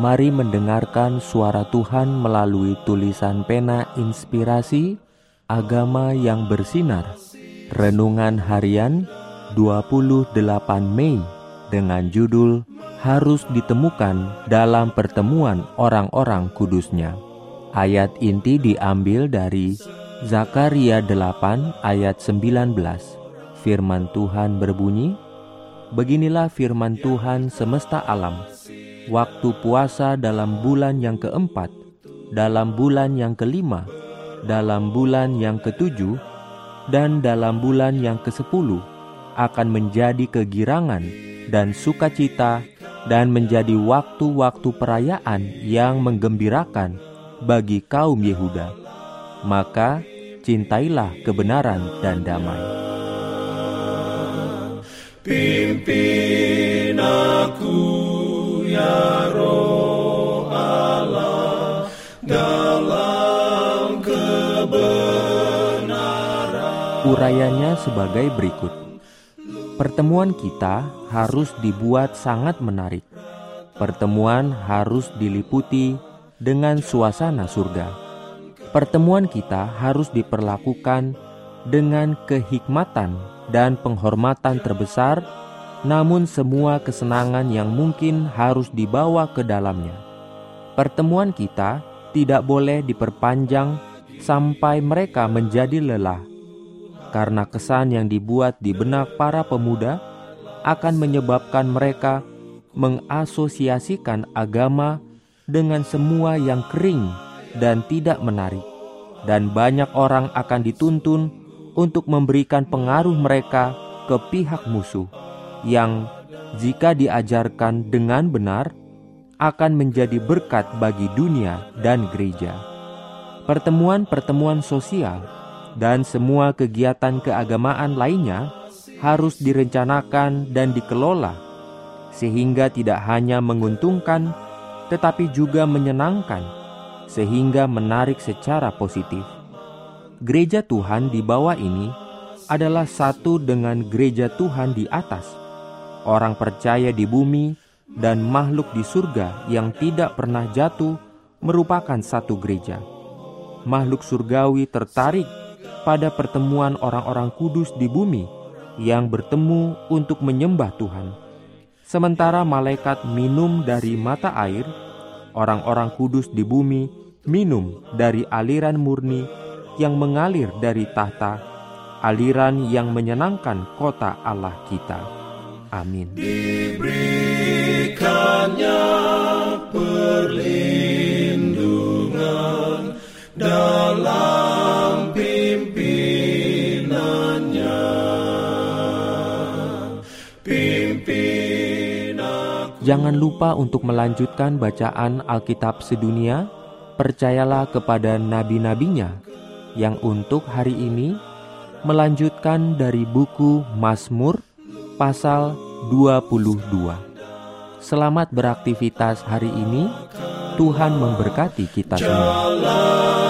Mari mendengarkan suara Tuhan melalui tulisan pena inspirasi Agama yang bersinar. Renungan harian 28 Mei dengan judul Harus ditemukan dalam pertemuan orang-orang kudusnya. Ayat inti diambil dari Zakaria 8 ayat 19 Firman Tuhan berbunyi Beginilah firman Tuhan semesta alam waktu puasa dalam bulan yang keempat, dalam bulan yang kelima, dalam bulan yang ketujuh, dan dalam bulan yang kesepuluh akan menjadi kegirangan dan sukacita dan menjadi waktu-waktu perayaan yang menggembirakan bagi kaum Yehuda. Maka cintailah kebenaran dan damai. Pimpin aku ya. Urayanya sebagai berikut. Pertemuan kita harus dibuat sangat menarik. Pertemuan harus diliputi dengan suasana surga. Pertemuan kita harus diperlakukan dengan kehikmatan dan penghormatan terbesar namun semua kesenangan yang mungkin harus dibawa ke dalamnya. Pertemuan kita tidak boleh diperpanjang sampai mereka menjadi lelah, karena kesan yang dibuat di benak para pemuda akan menyebabkan mereka mengasosiasikan agama dengan semua yang kering dan tidak menarik, dan banyak orang akan dituntun untuk memberikan pengaruh mereka ke pihak musuh yang jika diajarkan dengan benar akan menjadi berkat bagi dunia dan gereja. Pertemuan-pertemuan sosial dan semua kegiatan keagamaan lainnya harus direncanakan dan dikelola sehingga tidak hanya menguntungkan tetapi juga menyenangkan sehingga menarik secara positif. Gereja Tuhan di bawah ini adalah satu dengan gereja Tuhan di atas orang percaya di bumi dan makhluk di surga yang tidak pernah jatuh merupakan satu gereja. Makhluk surgawi tertarik pada pertemuan orang-orang kudus di bumi yang bertemu untuk menyembah Tuhan. Sementara malaikat minum dari mata air, orang-orang kudus di bumi minum dari aliran murni yang mengalir dari tahta, aliran yang menyenangkan kota Allah kita. Amin. Diberikannya perlindungan dalam pimpinannya. Pimpin aku. Jangan lupa untuk melanjutkan bacaan Alkitab sedunia. Percayalah kepada nabi-nabinya yang untuk hari ini melanjutkan dari buku Mazmur pasal 22. Selamat beraktivitas hari ini. Tuhan memberkati kita semua.